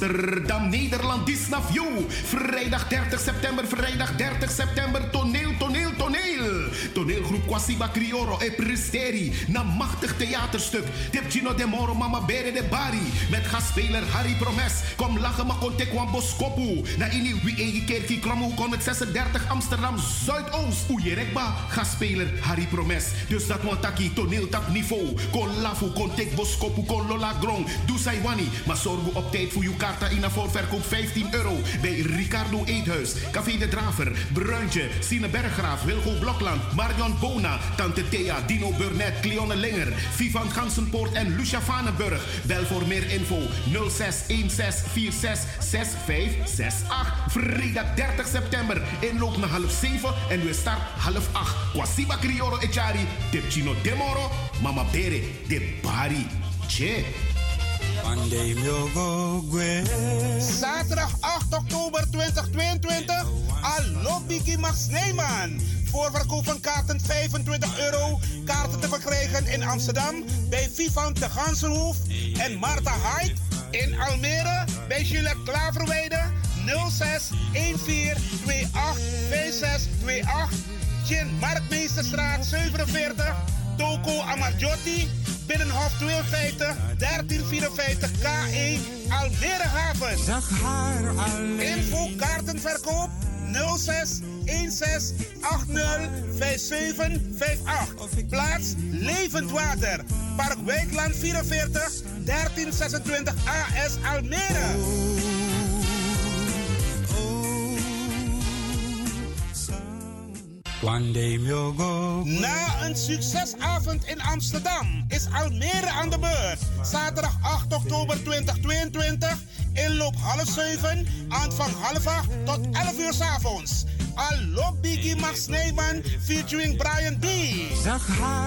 Amsterdam, Nederland, Disnaf. Vrijdag 30 september, vrijdag 30 september, toneel. Toneelgroep Kwasiba Crioro e Presteri. Na machtig theaterstuk. Tip Gino de Moro, Mama Bere de Bari. Met gastspeler Harry Promes. Kom lachen, maar kon tek boskopu. Na ini wie egi kerkie kromo kon het 36 Amsterdam Zuidoost. Oejerekba, gastspeler Harry Promes. Dus dat moet taki toneeltap niveau. Kon lafu, kon boskopu, kon lola grong. Doe sai wani. Maar zorg op tijd voor uw kaarta in een voorverkoop 15 euro. Bij Ricardo Eethuis, Café de Draver, Bruintje, Sine Berggraaf, Wilgo Blokland, Marion Bona, Tante Thea, Dino Burnett, Cleone Linger, Vivan Gansenpoort en Lucia Vanenburg. Bel voor meer info 0616466568. Vrijdag 30 september. Inloop naar half 7 en we start half 8. Kwasiba Crioro Echari, Chino Demoro, Mama Bere, de Bari. Che. Zaterdag 8 oktober 2022. Alobiki Max Neyman. Voorverkoop van kaarten 25 euro. Kaarten te verkrijgen in Amsterdam bij Vivant de Gansenhoef en Marta Hyde. In Almere bij Juliette Klaverweide 06 14 28 5628. Chin Markmeesterstraat 47. Toko Amadjotti. Binnenhof 52 1354 KE Almere Haven. Zag haar alleen. Info kaartenverkoop 06 16 80 5758. Plaats Levend Water. Park Wijkland 44 1326 AS Almere. Na een succesavond in Amsterdam is Almere aan de beurt. Zaterdag 8 oktober 2022. Inloop half 7. Aanvang half 8 tot 11 uur s avonds. Allo Biggie Max Neyman featuring Brian B.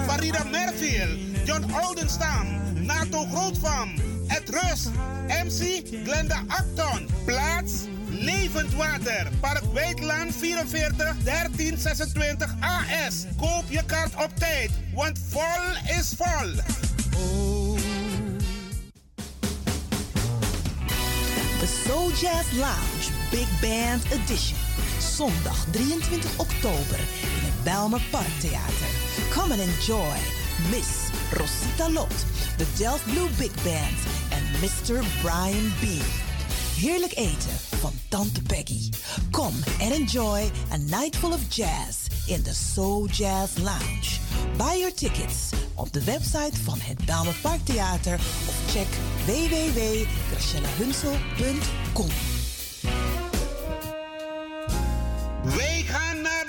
Farida Merfield. John Oldenstam. Nato Grootvam. Ed Rust. MC Glenda Acton. Plaats Levend Water. Park Weidland 44 1326 AS. Koop je kaart op tijd, want vol is vol. The Soul Jazz Lounge Big Band Edition. Zondag 23 oktober in het Belmer Parktheater. Come and enjoy Miss Rosita Lot, the Delft Blue Big Band en Mr. Brian B. Heerlijk eten van Tante Peggy. Come and enjoy a night full of jazz in the Soul Jazz Lounge. Buy your tickets op de website van het Belmer Parktheater of check www.gracielahunsel.com.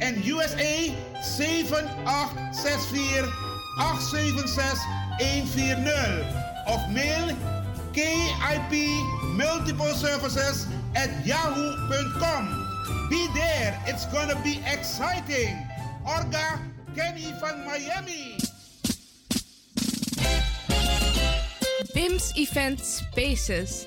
en USA 7864 876 140 of mail KIP Multiple Services at yahoo.com. Be there, it's gonna be exciting. Orga Kenny van Miami. BIMS Event Spaces.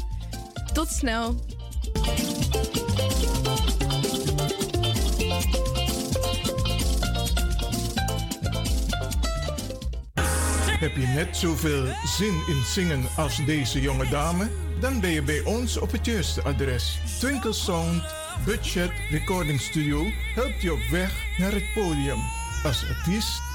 Tot snel. Heb je net zoveel zin in zingen als deze jonge dame? Dan ben je bij ons op het juiste adres. Twinkle Sound Budget Recording Studio helpt je op weg naar het podium. Als artiest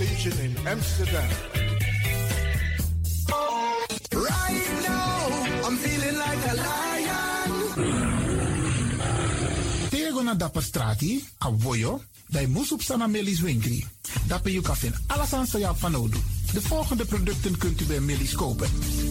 Station in Amsterdam. Right now, I'm feeling like a lion. Tego na dapper strati, a voyo, dai musup sana melis winkri. Dapper you kafin alasan sa yap van odu. De volgende producten kunt u bij Millie's kopen.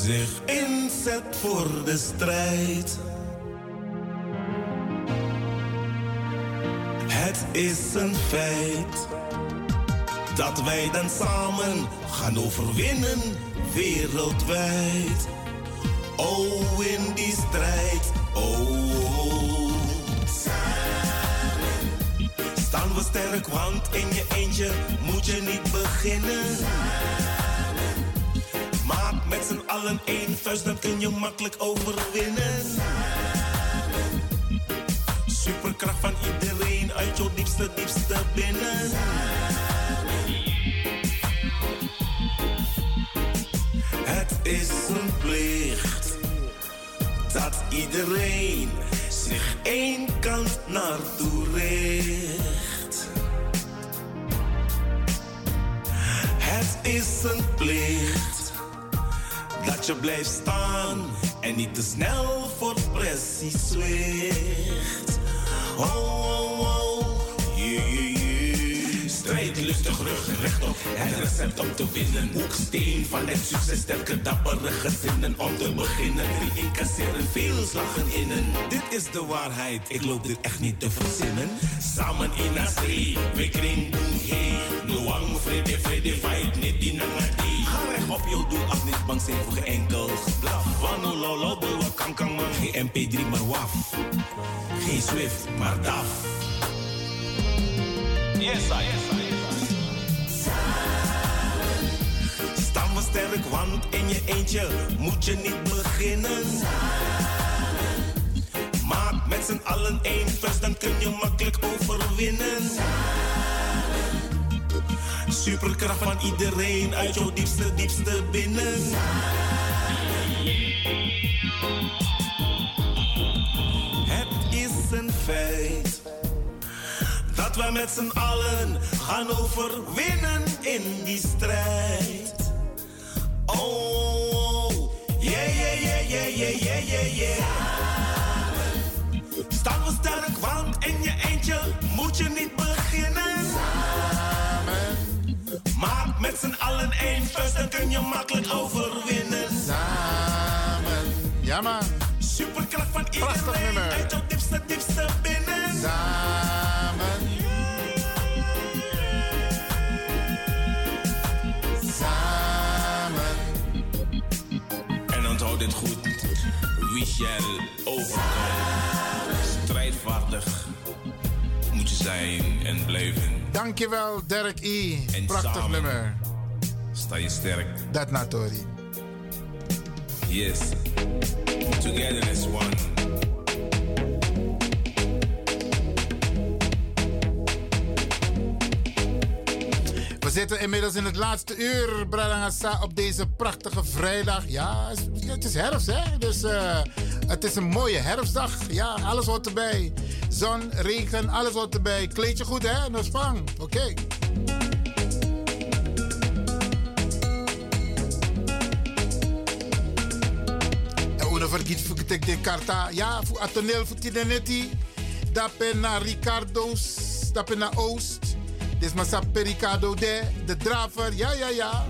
Zich inzet voor de strijd. Het is een feit dat wij dan samen gaan overwinnen wereldwijd. Oh, in die strijd, oh. Samen staan we sterk, want in je eentje moet je niet beginnen. Met z'n allen één vuist, dan kun je makkelijk overwinnen. Samen superkracht van iedereen uit jouw diepste, diepste binnen. Het is een plicht dat iedereen zich één kant naartoe richt. Het is een plicht je blijft staan en niet te snel voor pressie zwicht. Oh, oh, oh. Strijd lustig, rug rechtop. Het recept om te winnen. Hoeksteen van het succes. Sterke, dappere gezinnen om te beginnen. Drie incasseren, veel slagen innen. Dit is de waarheid, ik loop dit echt niet te verzinnen. Samen in streep, we kring boem hey. Noang, vrede, vrede, fight, niet die nangati. Ga recht op je doel, als niet bang zijn voor geen enkel geblaf. Wano, lolo, kan, kan, man. Geen MP3, maar waf. Geen Swift, maar DAF. Yes, I, yes, sterk, want in je eentje moet je niet beginnen. Maak met z'n allen één vuist, dan kun je makkelijk overwinnen. Superkracht van iedereen uit jouw diepste, diepste binnen. Het is een feit dat we met z'n allen gaan overwinnen in die strijd. Oh, yeah, yeah, yeah, yeah, yeah, yeah, yeah, yeah. Staan we sterk, want in je eentje moet je niet beginnen. Samen. Maak met z'n allen één vuist, dan kun je makkelijk overwinnen. Samen. Ja, man. Superkracht van iedereen uit jouw diepste, diepste binnen. Samen. Overkomen. Strijdvaardig moet je zijn en blijven. Dankjewel, Derek E. En Prachtig nummer. Sta je sterk. Dat Natori. Yes. Together as one. We zitten inmiddels in het laatste uur, Bradangasa, op deze prachtige vrijdag. Ja, het is herfst, hè? Dus eh, het is een mooie herfstdag. Ja, alles hoort erbij. Zon, regen, alles hoort erbij. Kleed je goed, hè? Nou, spang. Oké. Uno vergiet voor de karta. Ja, voor het toneel voor. Dat ben naar Ricardo's, dat ben naar Oost. Dit is Massa Pericado de, de draver. Ja, ja, ja.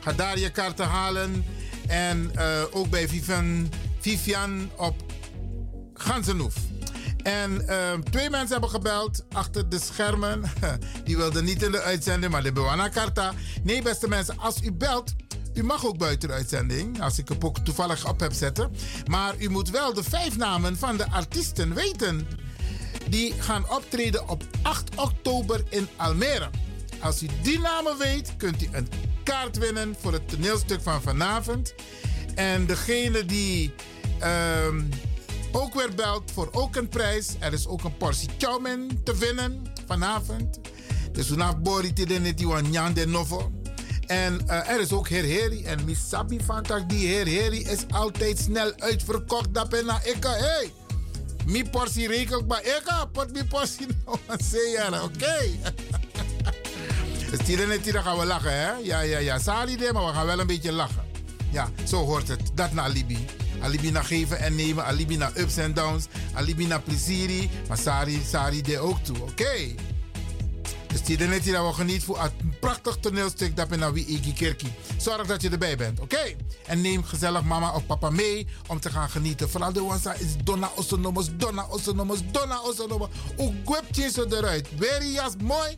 Ga daar je kaarten halen. En eh, ook bij Vivian, Vivian op Gansenhoef. En eh, twee mensen hebben gebeld achter de schermen. Die wilden niet in de uitzending, maar de bewana karta. Nee, beste mensen, als u belt, u mag ook buiten de uitzending, als ik het ook toevallig op heb zetten. Maar u moet wel de vijf namen van de artiesten weten. Die gaan optreden op 8 oktober in Almere. Als u die namen weet, kunt u een kaart winnen voor het toneelstuk van vanavond. En degene die ehm, ook weer belt voor ook een prijs. Er is ook een portie chowmin te winnen vanavond. Dus vanaf Bori Tidene Tiwan de Novo. En uh, er is ook Heer Heri. En Misabi van die Heer Heri is altijd snel uitverkocht. Dat ben ik. Hey, mi portie rekel maar ik pot mi portie nou aan Oké. Dus Tidene Tidene gaan we lachen, hè? Ja, ja, ja. Sali maar we gaan wel een beetje lachen. Ja, zo hoort het. Dat naar alibi. Alibi naar geven en nemen. Alibi naar ups en downs. Alibi naar plezier. Maar Sari, Sari de ook toe. Oké. Dus die net die we geniet voor een prachtig toneelstuk dat we naar wie Igi Kerkie. Zorg dat je erbij bent, oké? En neem gezellig mama of papa mee om te gaan genieten. Vooral de wansa is Donna Osonomos, Donna Osonomos, Donna Osonomos. Hoe gwepje zo eruit? Very jas mooi.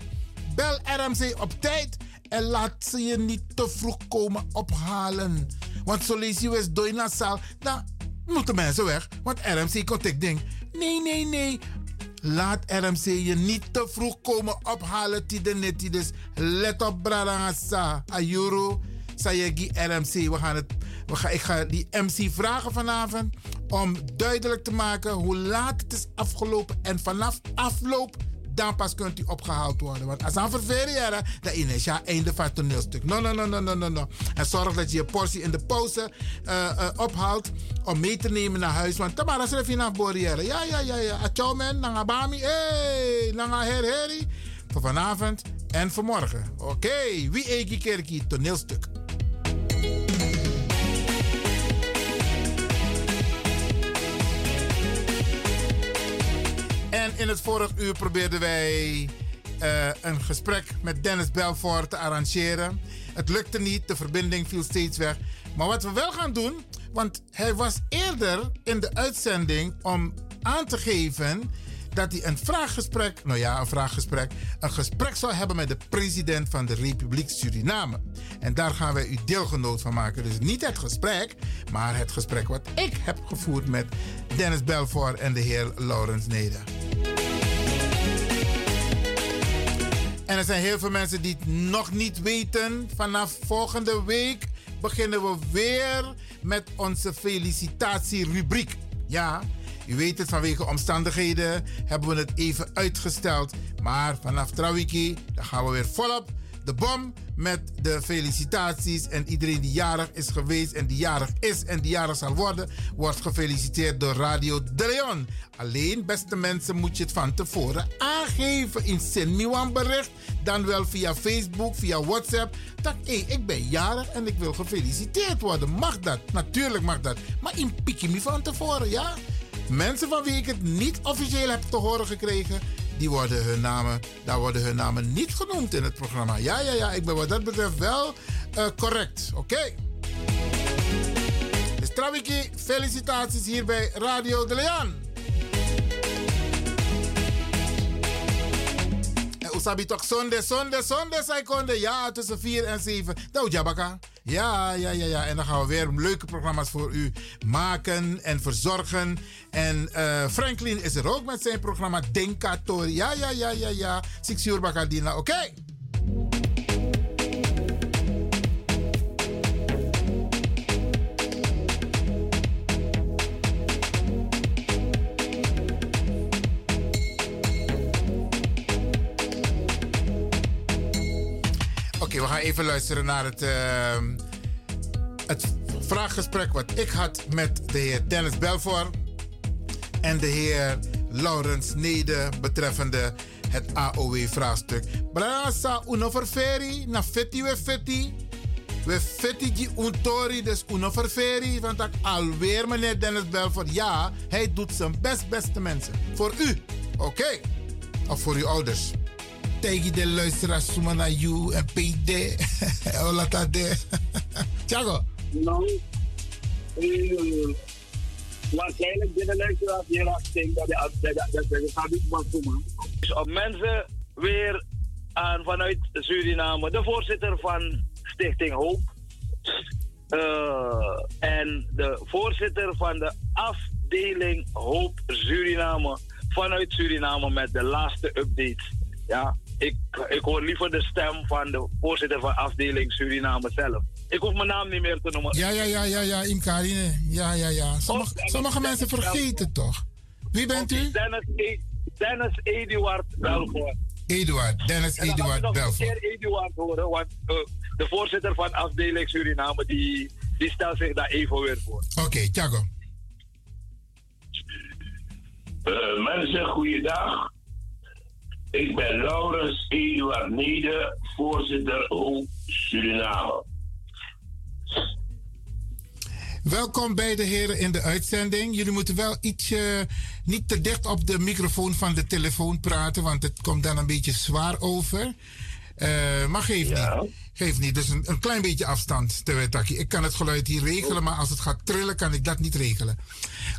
Bel RMC op tijd en laat ze je niet te vroeg komen ophalen. Want lees je eens door zaal, dan moeten mensen weg. Want RMC ik denk, nee, nee, nee. Laat RMC je niet te vroeg komen ophalen, net. Dus let op, Bradangasa. Ayuru, Sayegi RMC. We gaan het, we gaan, ik ga die MC vragen vanavond om duidelijk te maken hoe laat het is afgelopen. En vanaf afloop dan pas kunt u opgehaald worden. Want als aan ververen, dan is ja einde van het toneelstuk. No, no, no, no, no, no, no. En zorg dat je je portie in de pauze uh, uh, ophaalt om mee te nemen naar huis. Want Tamara schrijf je naar Borière. Ja, ja, ja, ja. Ciao man, nanga bami. Hey, nanga her heri. Voor vanavond en vanmorgen. Oké, okay. wie eki kerkie toneelstuk. In het vorige uur probeerden wij uh, een gesprek met Dennis Belfort te arrangeren. Het lukte niet, de verbinding viel steeds weg. Maar wat we wel gaan doen, want hij was eerder in de uitzending om aan te geven dat hij een vraaggesprek, nou ja, een vraaggesprek, een gesprek zou hebben met de president van de Republiek Suriname. En daar gaan wij u deelgenoot van maken. Dus niet het gesprek, maar het gesprek wat ik heb gevoerd met Dennis Belfort en de heer Laurens Neder. En er zijn heel veel mensen die het nog niet weten. Vanaf volgende week beginnen we weer met onze felicitatierubriek. Ja, u weet het, vanwege omstandigheden hebben we het even uitgesteld. Maar vanaf Trawiki, dan gaan we weer volop de bom met de felicitaties. En iedereen die jarig is geweest en die jarig is en die jarig zal worden, wordt gefeliciteerd door Radio De Leon. Alleen, beste mensen, moet je het van tevoren aangeven. In Send bericht, dan wel via Facebook, via WhatsApp. Dat hé, ik ben jarig en ik wil gefeliciteerd worden. Mag dat? Natuurlijk mag dat. Maar in me van tevoren, ja? Mensen van wie ik het niet officieel heb te horen gekregen, die worden hun namen, daar worden hun namen niet genoemd in het programma. Ja, ja, ja, ik ben wat dat betreft wel uh, correct. Oké. Okay. Dus felicitaties hier bij Radio de Leon. Usabi toch zonde, zonde, zonde, zij konden. Ja, tussen 4 en 7. Nou, Jabaka. Ja, ja, ja, ja. En dan gaan we weer leuke programma's voor u maken en verzorgen. En uh, Franklin is er ook met zijn programma Denkatori. Ja, ja, ja, ja, ja. Six uur Bakadina. Oké. Oké, we gaan even luisteren naar het, uh, het vraaggesprek wat ik had met de heer Dennis Belfort en de heer Laurens Nede betreffende het AOW-vraagstuk. Brasa uno verferi, na fetti we fetti. We fetti die untori, dus uno verferi. Want ik alweer meneer Dennis Belfort, ja, hij doet zijn best, beste mensen. Voor u, oké? Of voor uw ouders tegen de luisteraars naar you en PD. Hola tade. Tiago. Nou, waarschijnlijk de luisteraars hier afsteen dat de gaat niet wat doen. Dus om mensen weer aan vanuit Suriname, de voorzitter van Stichting Hoop. Uh, en de voorzitter van de afdeling Hoop Suriname vanuit Suriname met de laatste updates. Ja, ik, ik hoor liever de stem van de voorzitter van afdeling Suriname zelf. Ik hoef mijn naam niet meer te noemen. Ja, ja, ja, ja, ja, Imkarine. Ja, ja, ja. Sommige, sommige mensen vergeten toch? Wie bent u? Dennis, e Dennis Eduard Belvoort. Eduard, Dennis Eduard Belvoort. Ik wil Eduard horen, want uh, de voorzitter van afdeling Suriname die, die stelt zich daar even weer voor. Oké, okay, Thiago. Uh, mensen, goeiedag. Ik ben Laurens Eduard Nede, voorzitter Hoek Suriname. Welkom beide heren in de uitzending. Jullie moeten wel ietsje niet te dicht op de microfoon van de telefoon praten, want het komt dan een beetje zwaar over. Uh, maar geef niet. Geef niet. Dus een, een klein beetje afstand, Tewetaki. Ik kan het geluid hier regelen, maar als het gaat trillen, kan ik dat niet regelen.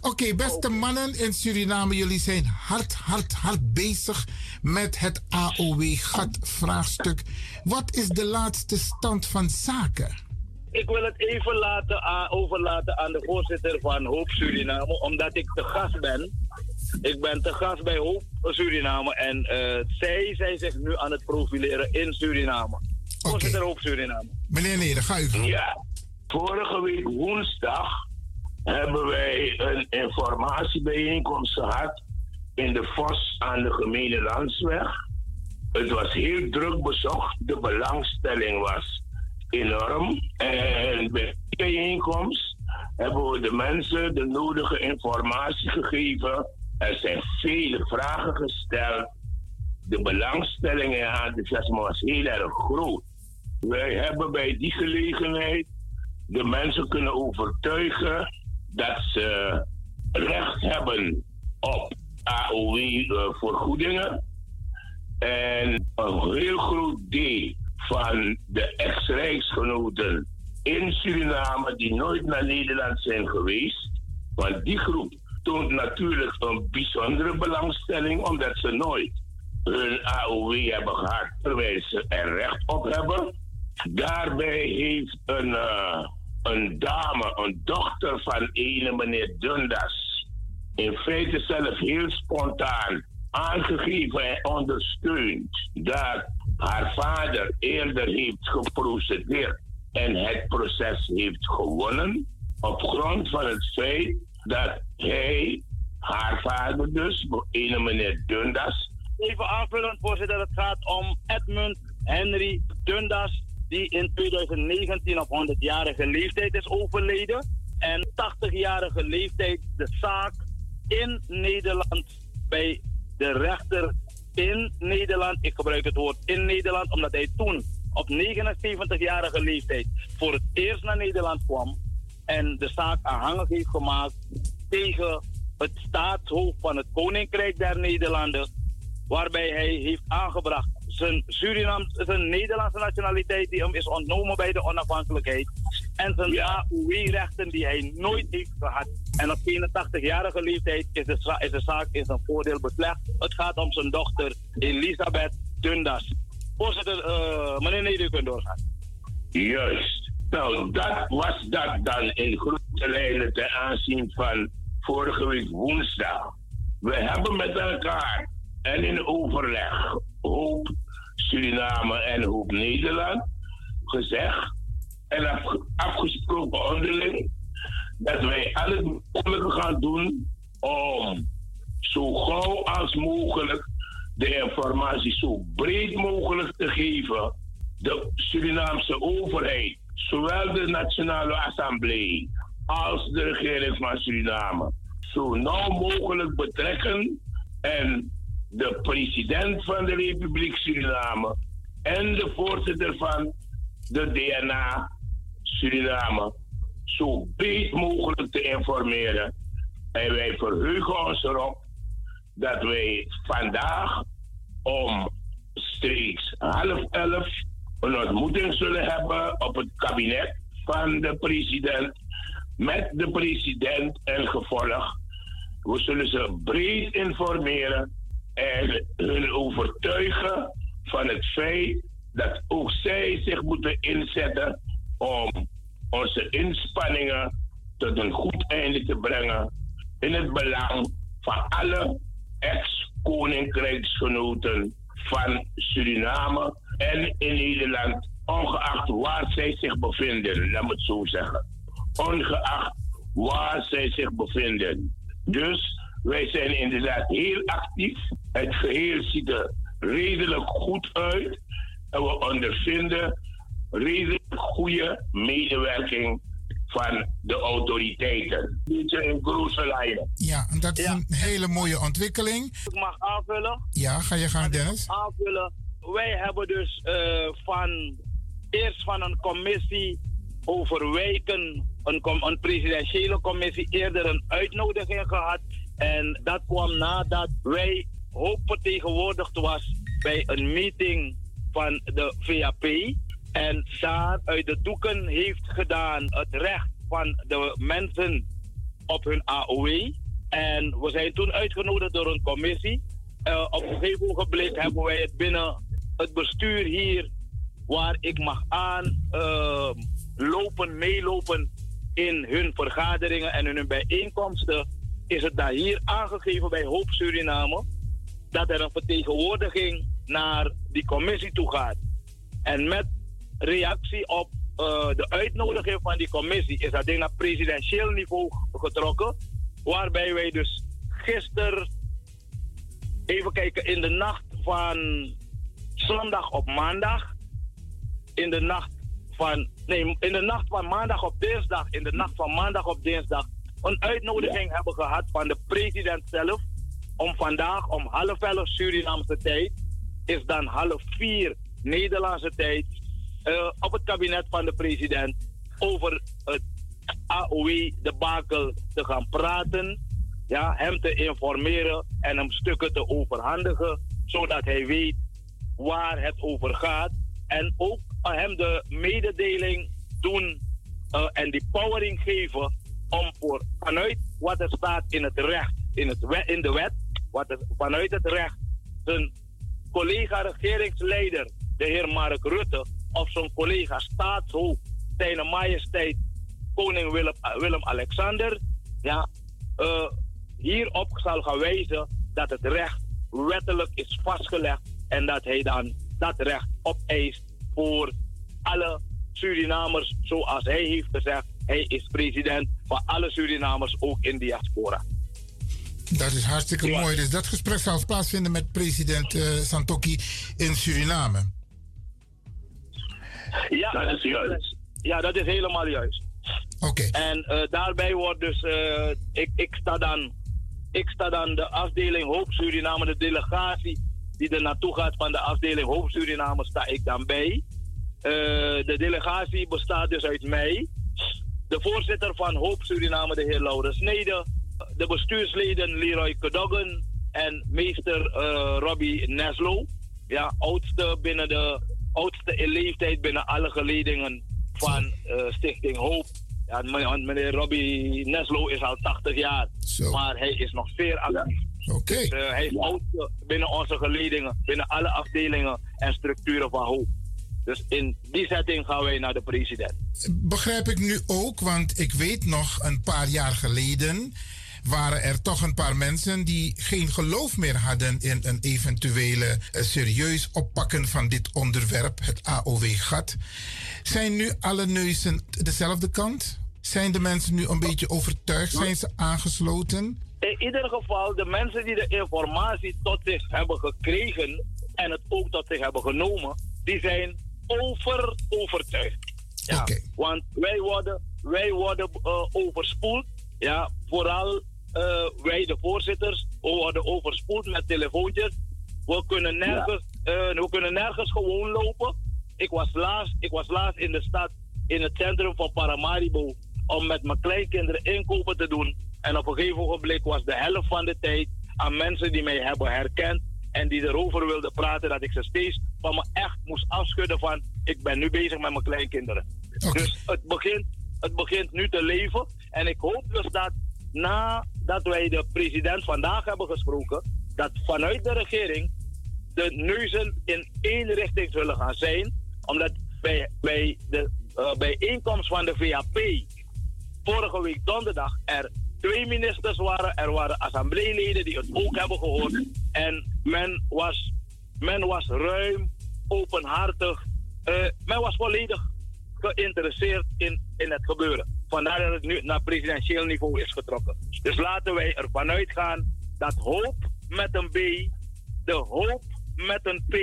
Oké, beste mannen in Suriname, jullie zijn hard, hard, hard bezig met het AOW-gat-vraagstuk. Wat is de laatste stand van zaken? Ik wil het even laten, overlaten aan de voorzitter van Hoop Suriname, omdat ik te gast ben. Ik ben te gast bij Hoop Suriname en uh, zij zijn zich nu aan het profileren in Suriname. Voorzitter Hoop Suriname. Meneer Neder, ga u gaan. Ja, vorige week woensdag hebben wij een informatiebijeenkomst gehad in de Vos aan de Gemene Landsweg. Het was heel druk bezocht. De belangstelling was enorm. En bij die bijeenkomst hebben we de mensen de nodige informatie gegeven. Er zijn vele vragen gesteld. De belangstelling en enthousiasme was heel erg groot. Wij hebben bij die gelegenheid de mensen kunnen overtuigen dat ze recht hebben op AOW-vergoedingen. En een heel groot deel van de ex-rijksgenoten in Suriname die nooit naar Nederland zijn geweest. Want die groep toont natuurlijk een bijzondere belangstelling omdat ze nooit hun AOW hebben gehad terwijl ze er recht op hebben. Daarbij heeft een, uh, een dame, een dochter van ene meneer Dundas, in feite zelf heel spontaan aangegeven en ondersteund dat haar vader eerder heeft geprocedeerd en het proces heeft gewonnen op grond van het feit dat hij, haar vader dus, ene meneer Dundas. Even aanvullend, voorzitter, het gaat om Edmund Henry Dundas, die in 2019 op 100-jarige leeftijd is overleden. En 80-jarige leeftijd de zaak in Nederland bij de rechter in Nederland. Ik gebruik het woord in Nederland omdat hij toen op 79-jarige leeftijd voor het eerst naar Nederland kwam en de zaak aanhangig heeft gemaakt tegen het staatshoofd van het Koninkrijk der Nederlanden, waarbij hij heeft aangebracht zijn, Suriname, zijn Nederlandse nationaliteit die hem is ontnomen bij de onafhankelijkheid. En zijn ja. AOW-rechten die hij nooit heeft gehad. En op 81-jarige leeftijd is de, is de zaak in zijn voordeel beslecht. Het gaat om zijn dochter Elisabeth Dundas. Voorzitter, uh, meneer Neder, u kunt doorgaan. Juist. Nou, dat was dat dan in grote lijnen ten aanzien van vorige week woensdag. We hebben met elkaar en in overleg Hoop Suriname en Hoop Nederland gezegd en afgesproken onderling dat wij alles mogelijke gaan doen om zo gauw als mogelijk de informatie zo breed mogelijk te geven. De Surinaamse overheid, zowel de Nationale Assemblée als de regering van Suriname, zo nauw mogelijk betrekken en de president van de Republiek Suriname en de voorzitter van de DNA Suriname zo breed mogelijk te informeren. En wij verheugen ons erop dat wij vandaag om streeks half elf een ontmoeting zullen hebben op het kabinet van de president met de president en gevolg. We zullen ze breed informeren en hun overtuigen van het feit dat ook zij zich moeten inzetten om onze inspanningen tot een goed einde te brengen in het belang van alle ex-koninkrijksgenoten van Suriname en in Nederland, ongeacht waar zij zich bevinden, laat me het zo zeggen. Ongeacht waar zij zich bevinden. Dus wij zijn inderdaad heel actief. Het geheel ziet er redelijk goed uit. En we ondervinden redelijk goede medewerking van de autoriteiten. Beetje in grote lijnen. Ja, en dat is een hele mooie ontwikkeling. Ik mag aanvullen. Ja, ga je gaan, Dennis? Aanvullen. Wij hebben dus uh, van eerst van een commissie over wijken een, presidentiële commissie eerder een uitnodiging gehad. En dat kwam nadat wij hoop vertegenwoordigd was bij een meeting van de VAP. En daar uit de doeken heeft gedaan het recht van de mensen op hun AOW. En we zijn toen uitgenodigd door een commissie. Uh, op een gegeven ogenblik hebben wij het binnen het bestuur hier, waar ik mag aan uh, lopen, meelopen in hun vergaderingen en hun bijeenkomsten, is het daar hier aangegeven bij Hoop Suriname dat er een vertegenwoordiging naar die commissie toe gaat. En met reactie op uh, de uitnodiging van die commissie is dat ding naar presidentieel niveau getrokken. Waarbij wij dus gisteren, even kijken, in de nacht van zondag op maandag, in de nacht van, nee, in de nacht van maandag op dinsdag, in de nacht van maandag op dinsdag, een uitnodiging hebben gehad van de president zelf om vandaag om half elf Surinaamse tijd, is dan half vier Nederlandse tijd, uh, op het kabinet van de president over het AOW-debakel te gaan praten. Ja, hem te informeren en hem stukken te overhandigen, zodat hij weet waar het over gaat. En ook hem de mededeling doen uh, en die powering geven om voor, vanuit wat er staat in het recht, in, het in de wet, wat er, vanuit het recht zijn collega-regeringsleider, de heer Mark Rutte, of zijn collega staatshoofd, zijn majesteit koning Willem, uh, Willem-Alexander, ja, uh, hierop zal gaan wijzen dat het recht wettelijk is vastgelegd en dat hij dan dat recht opeist voor alle Surinamers, zoals hij heeft gezegd. Hij is president van alle Surinamers, ook in diaspora. Dat is hartstikke mooi. Dus dat gesprek zal plaatsvinden met president uh, Santoki in Suriname. Ja, dat is juist. Ja, dat is helemaal juist. Oké. En uh, daarbij wordt dus, uh, ik, ik, sta dan, ik sta dan de afdeling Hoop Suriname, de delegatie die er naartoe gaat van de afdeling Hoop Suriname, sta ik dan bij. Uh, de delegatie bestaat dus uit mij, de voorzitter van Hoop Suriname, de heer Laurens Snede, de bestuursleden Leroy Cadogan en meester uh, Robbie Neslo. Ja, oudste binnen de oudste in leeftijd binnen alle geledingen van uh, Stichting Hoop. Ja, meneer Robbie Neslo is al 80 jaar, Zo. maar hij is nog zeer actief. Oké. Dus, uh, hij is oudste binnen onze geledingen, binnen alle afdelingen en structuren van Hoop. Dus in die setting gaan wij naar de president. Begrijp ik nu ook, want ik weet nog een paar jaar geleden waren er toch een paar mensen die geen geloof meer hadden in een eventuele uh, serieus oppakken van dit onderwerp, het AOW-gat. Zijn nu alle neuzen dezelfde kant? Zijn de mensen nu een beetje overtuigd? Zijn ze aangesloten? In ieder geval, de mensen die de informatie tot zich hebben gekregen en het ook tot zich hebben genomen, die zijn over overtuigd. Ja, okay. Want wij worden, wij worden uh, overspoeld. Ja, vooral uh, wij de voorzitters, we worden overspoeld met telefoontjes. We kunnen nergens, ja. uh, we kunnen nergens gewoon lopen. Ik was, laatst, ik was laatst in de stad, in het centrum van Paramaribo, om met mijn kleinkinderen inkopen te doen. En op een gegeven ogenblik was de helft van de tijd aan mensen die mij hebben herkend en die erover wilden praten, dat ik ze steeds van me echt moest afschudden van ik ben nu bezig met mijn kleinkinderen. Okay. Dus het begint, het begint nu te leven. En ik hoop dus dat nadat wij de president vandaag hebben gesproken, dat vanuit de regering de neuzen in één richting zullen gaan zijn. Omdat bij, bij de uh, bijeenkomst van de VAP vorige week donderdag er twee ministers waren. Er waren assembleeleden die het ook hebben gehoord. En men was, men was ruim, openhartig. Uh, men was volledig geïnteresseerd in, in het gebeuren. Vandaar dat het nu naar presidentieel niveau is getrokken. Dus laten wij ervan uitgaan dat hoop met een B, de hoop met een P,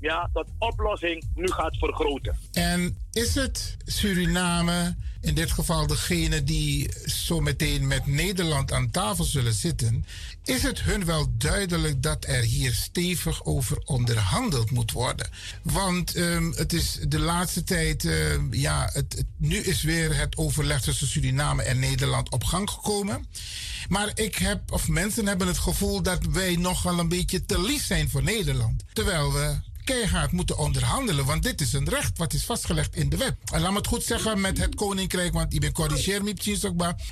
ja, tot oplossing nu gaat vergroten. En is het Suriname in dit geval degene die zo meteen met Nederland aan tafel zullen zitten, is het hun wel duidelijk dat er hier stevig over onderhandeld moet worden. Want um, het is de laatste tijd, uh, ja, het, nu is weer het overleg tussen Suriname en Nederland op gang gekomen. Maar ik heb, of mensen hebben het gevoel dat wij nogal een beetje te lief zijn voor Nederland. Terwijl we keihard moeten onderhandelen, want dit is een recht wat is vastgelegd in de wet. En laat me het goed zeggen met het Koninkrijk, want ik ben corrigeer me.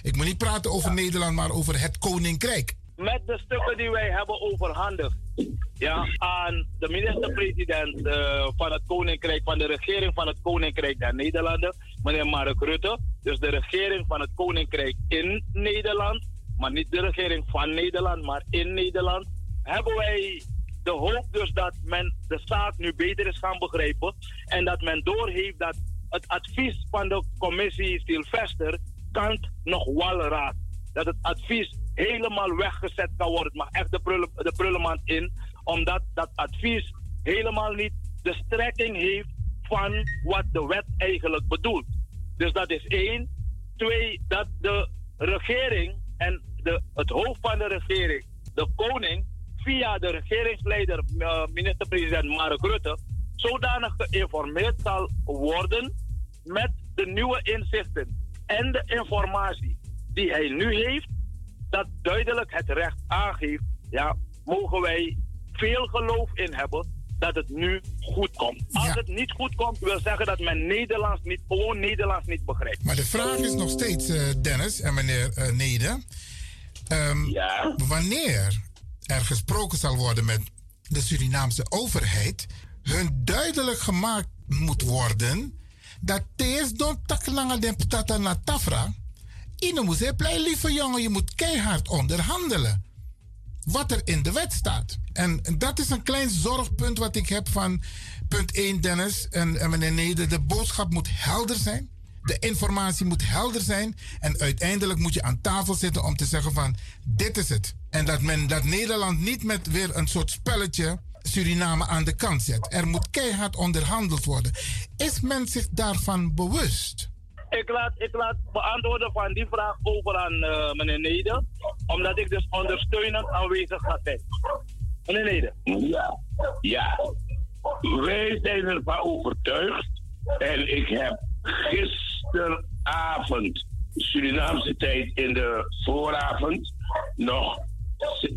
Ik moet niet praten over Nederland, maar over het Koninkrijk. Met de stukken die wij hebben overhandigd ja, aan de minister-president uh, van het Koninkrijk, van de regering van het Koninkrijk der Nederlanden, meneer Mark Rutte. Dus de regering van het Koninkrijk in Nederland, maar niet de regering van Nederland, maar in Nederland, hebben wij de hoop dus dat men de zaak nu beter is gaan begrijpen en dat men doorheeft dat het advies van de commissie Sylvester kant nog wel raad. Dat het advies helemaal weggezet kan worden. Het mag echt de, prullen, de prullenmand in, omdat dat advies helemaal niet de strekking heeft van wat de wet eigenlijk bedoelt. Dus dat is één. Twee, dat de regering en de, het hoofd van de regering, de koning, via de regeringsleider, uh, minister-president Mark Rutte, zodanig geïnformeerd zal worden met de nieuwe inzichten en de informatie die hij nu heeft, dat duidelijk het recht aangeeft, ja, mogen wij veel geloof in hebben dat het nu goed komt. Als het niet goed komt, wil zeggen dat men Nederlands niet, gewoon Nederlands niet begrijpt. Maar de vraag is nog steeds, uh, Dennis en meneer uh, um, ja? wanneer er gesproken zal worden met de Surinaamse overheid, hun duidelijk gemaakt moet worden dat deze don taklanga den patata na tafra. Ine moet blij lieve jongen, je moet keihard onderhandelen. Wat er in de wet staat. En dat is een klein zorgpunt wat ik heb van punt 1, Dennis en, en meneer Nede. De boodschap moet helder zijn. De informatie moet helder zijn. En uiteindelijk moet je aan tafel zitten om te zeggen van dit is het. En dat, men, dat Nederland niet met weer een soort spelletje Suriname aan de kant zet. Er moet keihard onderhandeld worden. Is men zich daarvan bewust? Ik laat, ik laat beantwoorden van die vraag over aan uh, meneer Neder. Omdat ik dus ondersteunend aanwezig ga zijn. Meneer Neder. Ja, ja. Wij zijn ervan overtuigd. En ik heb gisteravond, Surinaamse tijd in de vooravond, nog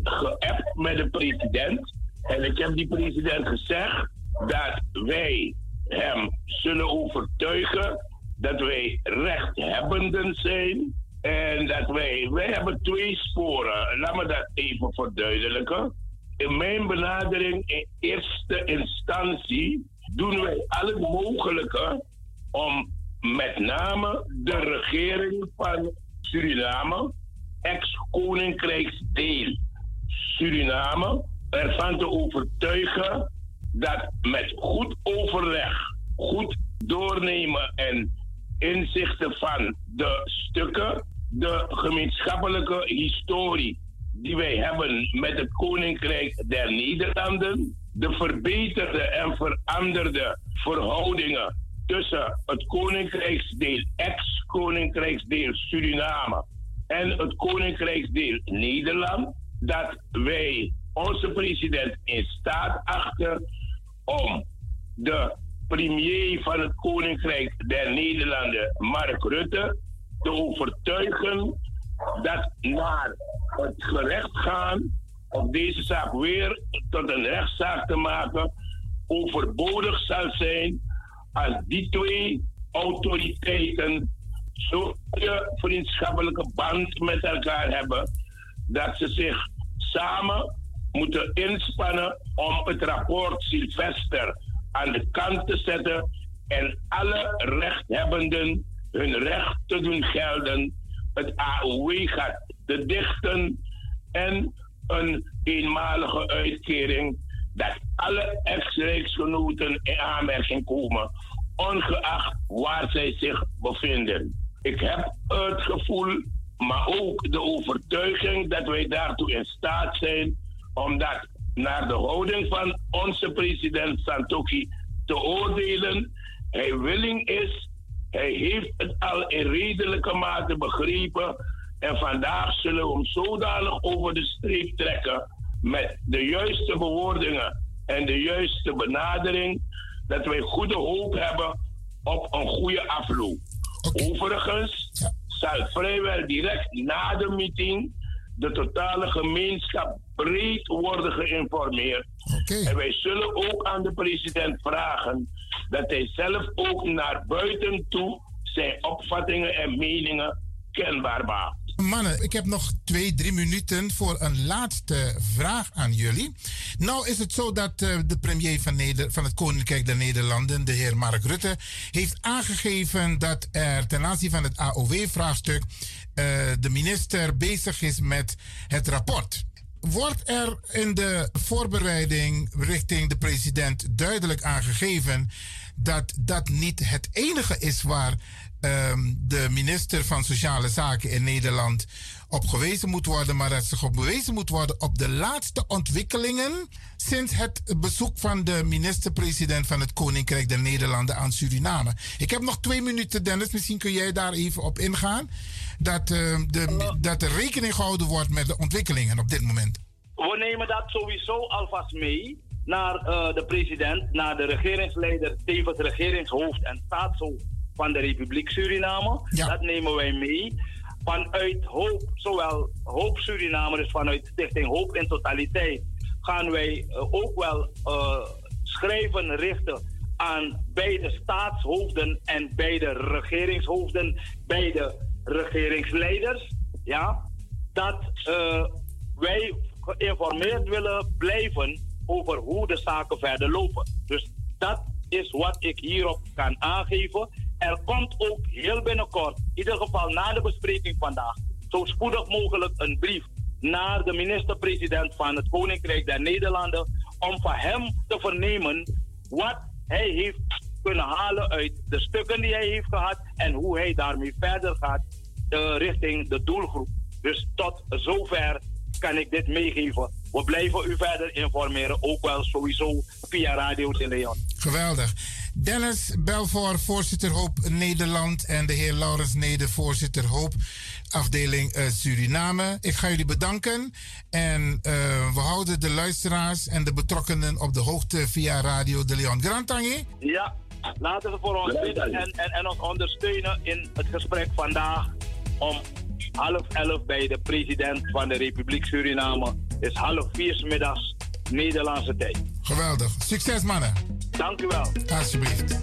geappt met de president. En ik heb die president gezegd dat wij hem zullen overtuigen dat wij rechthebbenden zijn. En dat wij, wij hebben twee sporen. Laat me dat even verduidelijken. In mijn benadering in eerste instantie doen wij al het mogelijke om met name de regering van Suriname, ex-koninkrijksdeel Suriname, ervan te overtuigen dat met goed overleg, goed doornemen en inzichten van de stukken, de gemeenschappelijke historie die wij hebben met het Koninkrijk der Nederlanden, de verbeterde en veranderde verhoudingen tussen het Koninkrijksdeel, ex-Koninkrijksdeel Suriname en het Koninkrijksdeel Nederland, dat wij onze president in staat achten om de premier van het Koninkrijk der Nederlanden, Mark Rutte, te overtuigen dat naar het gerecht gaan om deze zaak weer tot een rechtszaak te maken overbodig zal zijn als die twee autoriteiten zo'n vriendschappelijke band met elkaar hebben dat ze zich samen moeten inspannen om het rapport Sylvester aan de kant te zetten en alle rechthebbenden hun recht te doen gelden. Het AOW gaat te dichten en een eenmalige uitkering dat alle ex-rijksgenoten in aanmerking komen, ongeacht waar zij zich bevinden. Ik heb het gevoel, maar ook de overtuiging dat wij daartoe in staat zijn, omdat naar de houding van onze president Santoki te oordelen, hij willing is Hij heeft het al in redelijke mate begrepen. En vandaag zullen we hem zodanig over de streep trekken met de juiste bewoordingen en de juiste benadering, dat wij goede hoop hebben op een goede afloop. Overigens zal vrijwel direct na de meeting de totale gemeenschap breed worden geïnformeerd. En wij zullen ook aan de president vragen dat hij zelf ook naar buiten toe zijn opvattingen en meningen kenbaar maakt. Mannen, ik heb nog twee, drie minuten voor een laatste vraag aan jullie. Nou is het zo dat uh, de premier van, van het Koninkrijk der Nederlanden, de heer Mark Rutte, heeft aangegeven dat er ten aanzien van het AOW-vraagstuk uh, de minister bezig is met het rapport. Wordt er in de voorbereiding richting de president duidelijk aangegeven dat dat niet het enige is waar um, de minister van Sociale Zaken in Nederland op gewezen moet worden, maar dat zich op bewezen moet worden op de laatste ontwikkelingen sinds het bezoek van de minister-president van het Koninkrijk der Nederlanden aan Suriname. Ik heb nog twee minuten, Dennis. Misschien kun jij daar even op ingaan. Dat, uh, de, dat er rekening gehouden wordt met de ontwikkelingen op dit moment. We nemen dat sowieso alvast mee naar uh, de president, naar de regeringsleider, tevens regeringshoofd en staatshoofd van de Republiek Suriname. Dat nemen wij mee. Vanuit Hoop, zowel Hoop Suriname, dus vanuit Stichting Hoop in totaliteit, gaan wij uh, ook wel uh, schrijven richten aan beide staatshoofden en beide regeringshoofden, beide regeringsleiders. Ja, dat uh, wij geïnformeerd willen blijven over hoe de zaken verder lopen. Dus dat is wat ik hierop kan aangeven. Er komt ook heel binnenkort, in ieder geval na de bespreking vandaag, zo spoedig mogelijk een brief naar de minister-president van het Koninkrijk der Nederlanden om van hem te vernemen wat hij heeft kunnen halen uit de stukken die hij heeft gehad en hoe hij daarmee verder gaat uh, richting de doelgroep. Dus tot zover kan ik dit meegeven. We blijven u verder informeren, ook wel sowieso via Radio de Leon. Geweldig. Dennis Belvoor, voorzitter Hoop Nederland. En de heer Laurens Neder, voorzitter Hoop, afdeling uh, Suriname. Ik ga jullie bedanken. En uh, we houden de luisteraars en de betrokkenen op de hoogte via Radio de Leon. Grantangi? Ja, laten we voor ons bidden en, en, en ons ondersteunen in het gesprek vandaag om half elf bij de president van de Republiek Suriname. is half vier middags Nederlandse tijd. Geweldig. Succes mannen. Dank u wel. Alsjeblieft.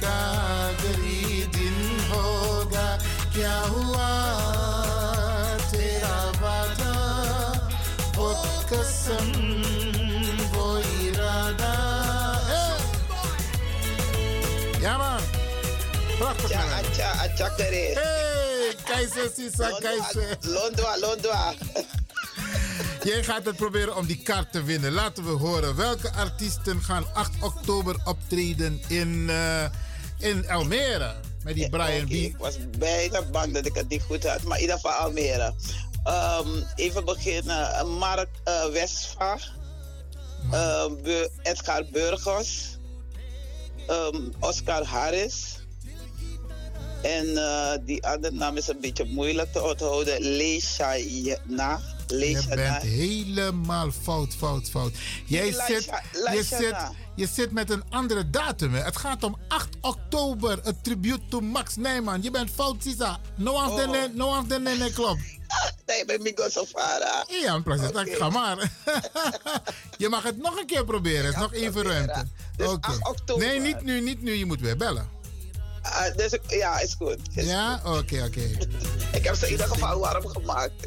का Ja man, prachtig man. Ja. Hey, keizer, sisa, keizer. Londwa, Londwa. Jij gaat het proberen om die kaart te winnen. Laten we horen welke artiesten gaan 8 oktober optreden in eh, in Almere? Met die Brian okay. B. Ik was bijna bang dat ik het niet goed had. Maar in ieder geval Almere. Um, even beginnen. Mark uh, Westva. Edgar Burgos. Um, Oscar Harris. En uh, die andere naam is een beetje moeilijk te onthouden. Leisha Na. Je bent helemaal fout, fout, fout. Jij zit, je, zit, je zit met een andere datum. Hè. Het gaat om 8 oktober, een tribute to Max Nijman. Je bent fout, Sisa. No af de no af de nee, klopt. Nee, ben Migo Sofara. Ja, een plaats. Okay. Ga maar. je mag het nog een keer proberen. Het is nog even ruimte. Dus Oké. Okay. Nee, niet nu, niet nu. Je moet weer bellen. Uh, dus, ja, is goed. Is ja, oké, oké. Okay. ik heb ze in ieder geval warm gemaakt.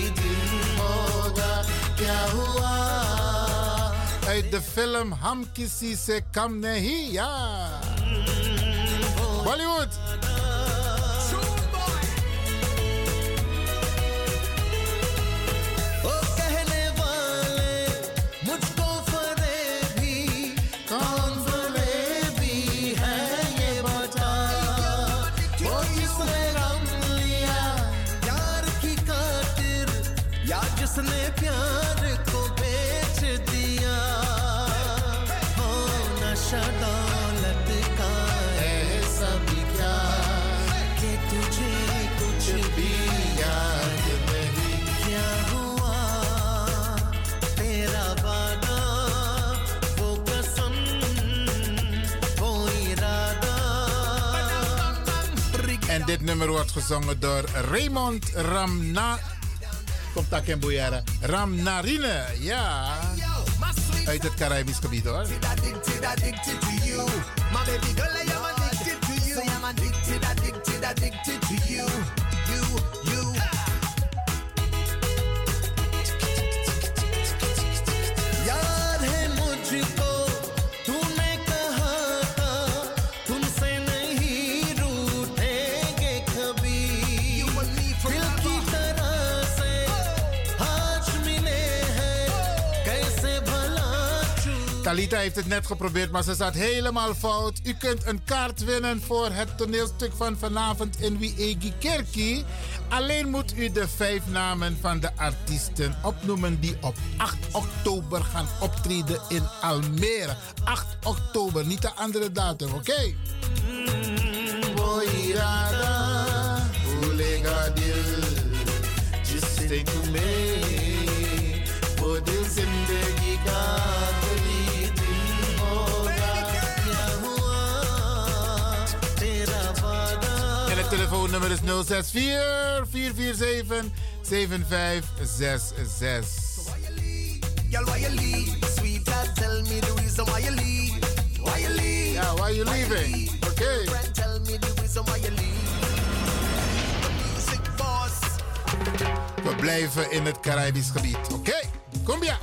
हुआ। The film हम किसी से कम नहीं या। हम्म। Bollywood. Dit nummer wordt gezongen door Raymond Ramna. Komt daar in Boyara. Ramnarine, ja. Uit het Caribisch gebied hoor. Talita heeft het net geprobeerd, maar ze staat helemaal fout. U kunt een kaart winnen voor het toneelstuk van vanavond in Wiegi Kerkie. Alleen moet u de vijf namen van de artiesten opnoemen die op 8 oktober gaan optreden in Almere. 8 oktober, niet de andere datum, oké? Okay? Telefoonnummer is 064 447 7566. Girl, why you leave? Sweetheart, tell me the reason why you leave. Why you leave? Yeah, why you leaving? Okay. Friend, tell me the reason why you leave. Music boss. We blijven in het Caribisch gebied. Oké, okay. kom ja.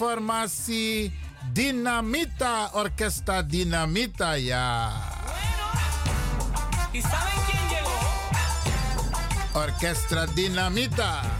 De formatie Dinamita, Orquesta Dinamita, ja. ¿Y saben quién llegó? Orquestra Dinamita.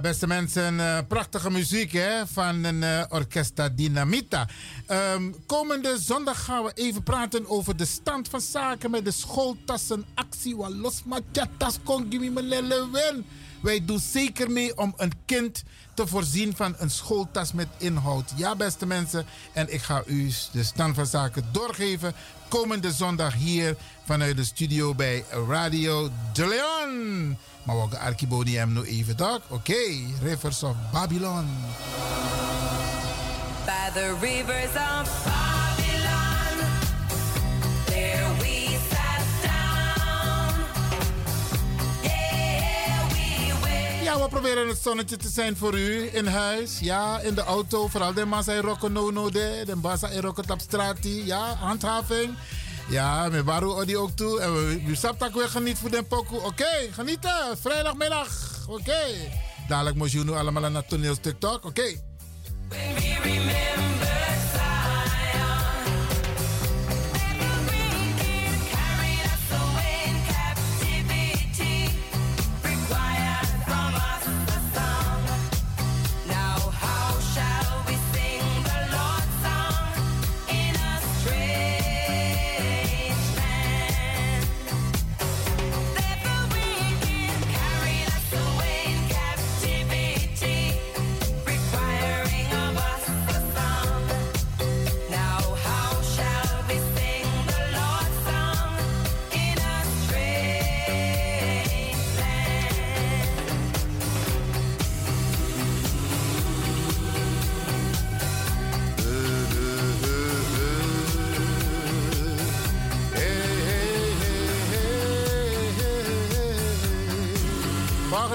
Beste mensen, eh, prachtige muziek hè, van een eh, orkesta Dynamita. Ehm, komende zondag gaan we even praten over de stand van zaken met de schooltassenactie. Walos machatas kongimi melelewen. Wij doen zeker mee om een kind te voorzien van een schooltas met inhoud. Ja, beste mensen, en ik ga u de stand van zaken doorgeven. Komende zondag hier vanuit de studio bij Radio De Leon. Maar we gaan Arkiboni hem nu even toch? Oké, Rivers of Babylon. By the rivers of Babylon, there we sat down. Yeah, we. Ja, we proberen het zonnetje te zijn voor u in huis. Ja, in de auto. Vooral de massa in no no de. De massa in straat. Ja, handhaving. Ja, met Baru Odi ook toe. En we, we saptak weer geniet voor den pokoe. Oké, genieten. Vrijdagmiddag. Oké. Dadelijk moet je nu allemaal aan het toneelstuk toch? Oké.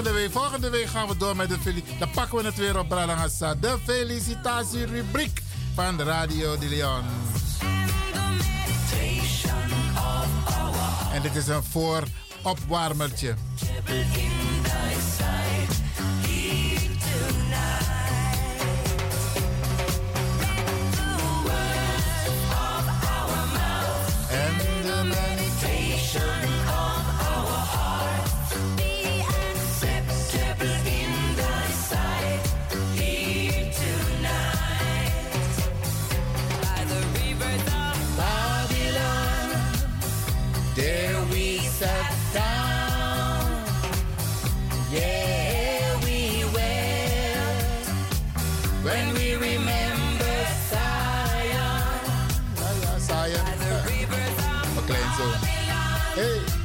Volgende week, week gaan we door met de felicitatie. Dan pakken we het weer op Bralangasa. De felicitatierubriek van de Radio de Leon. En dit is een vooropwarmertje. En Hey.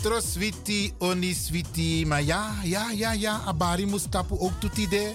Troswiti, Oniswiti. Maar ja, ja, ja, ja. Abari Mustapu ook doet idee.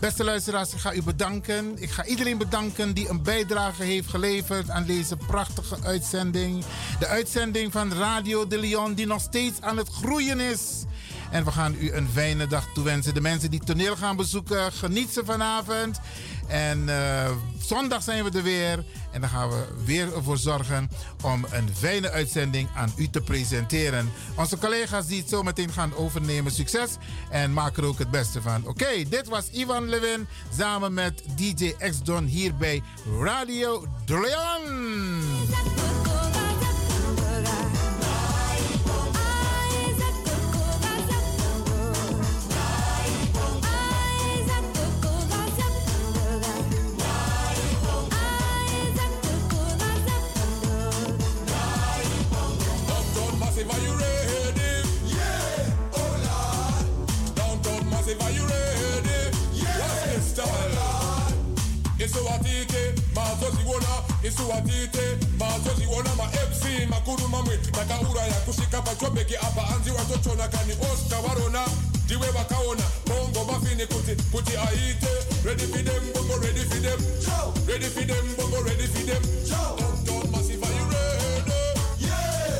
Beste luisteraars, ik ga u bedanken. Ik ga iedereen bedanken die een bijdrage heeft geleverd aan deze prachtige uitzending. De uitzending van Radio de Leon, die nog steeds aan het groeien is. En we gaan u een fijne dag toewensen. De mensen die toneel gaan bezoeken, geniet ze vanavond. En eh, zondag zijn we er weer. En dan gaan we weer ervoor zorgen om een fijne uitzending aan u te presenteren. Onze collega's die het zo meteen gaan overnemen, succes. En maak er ook het beste van. Oké, dit was Ivan Levin samen met DJ X-Don hier bij Radio De. nisiwatite mazoziona mafc makuru mamwe ndakauraya kusvika pachobheki apa hanzi watotona kani ndiwe vakaona bongo mafini kuti kuti aite redi fidem bongo redi fidem redi fidem bongo redi fidem Downtown Massive, are you ready? Yeah.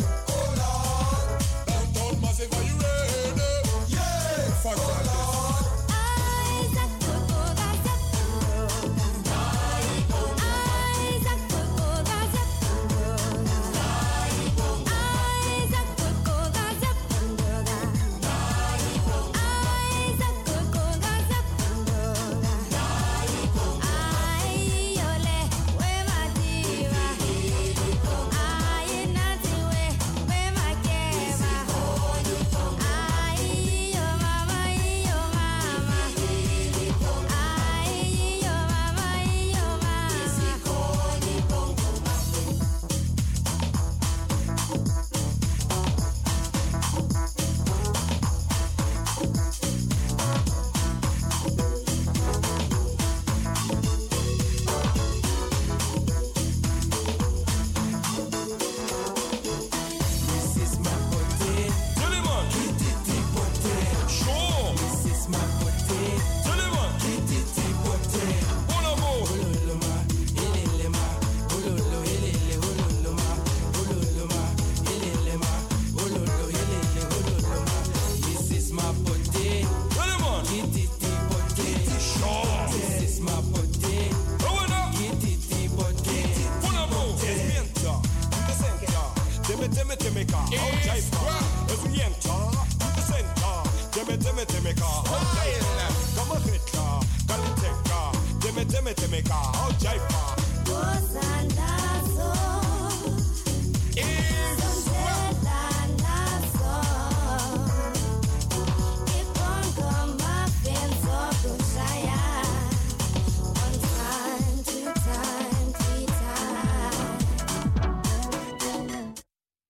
Downtown Massive, are you ready? Yeah, fuck that.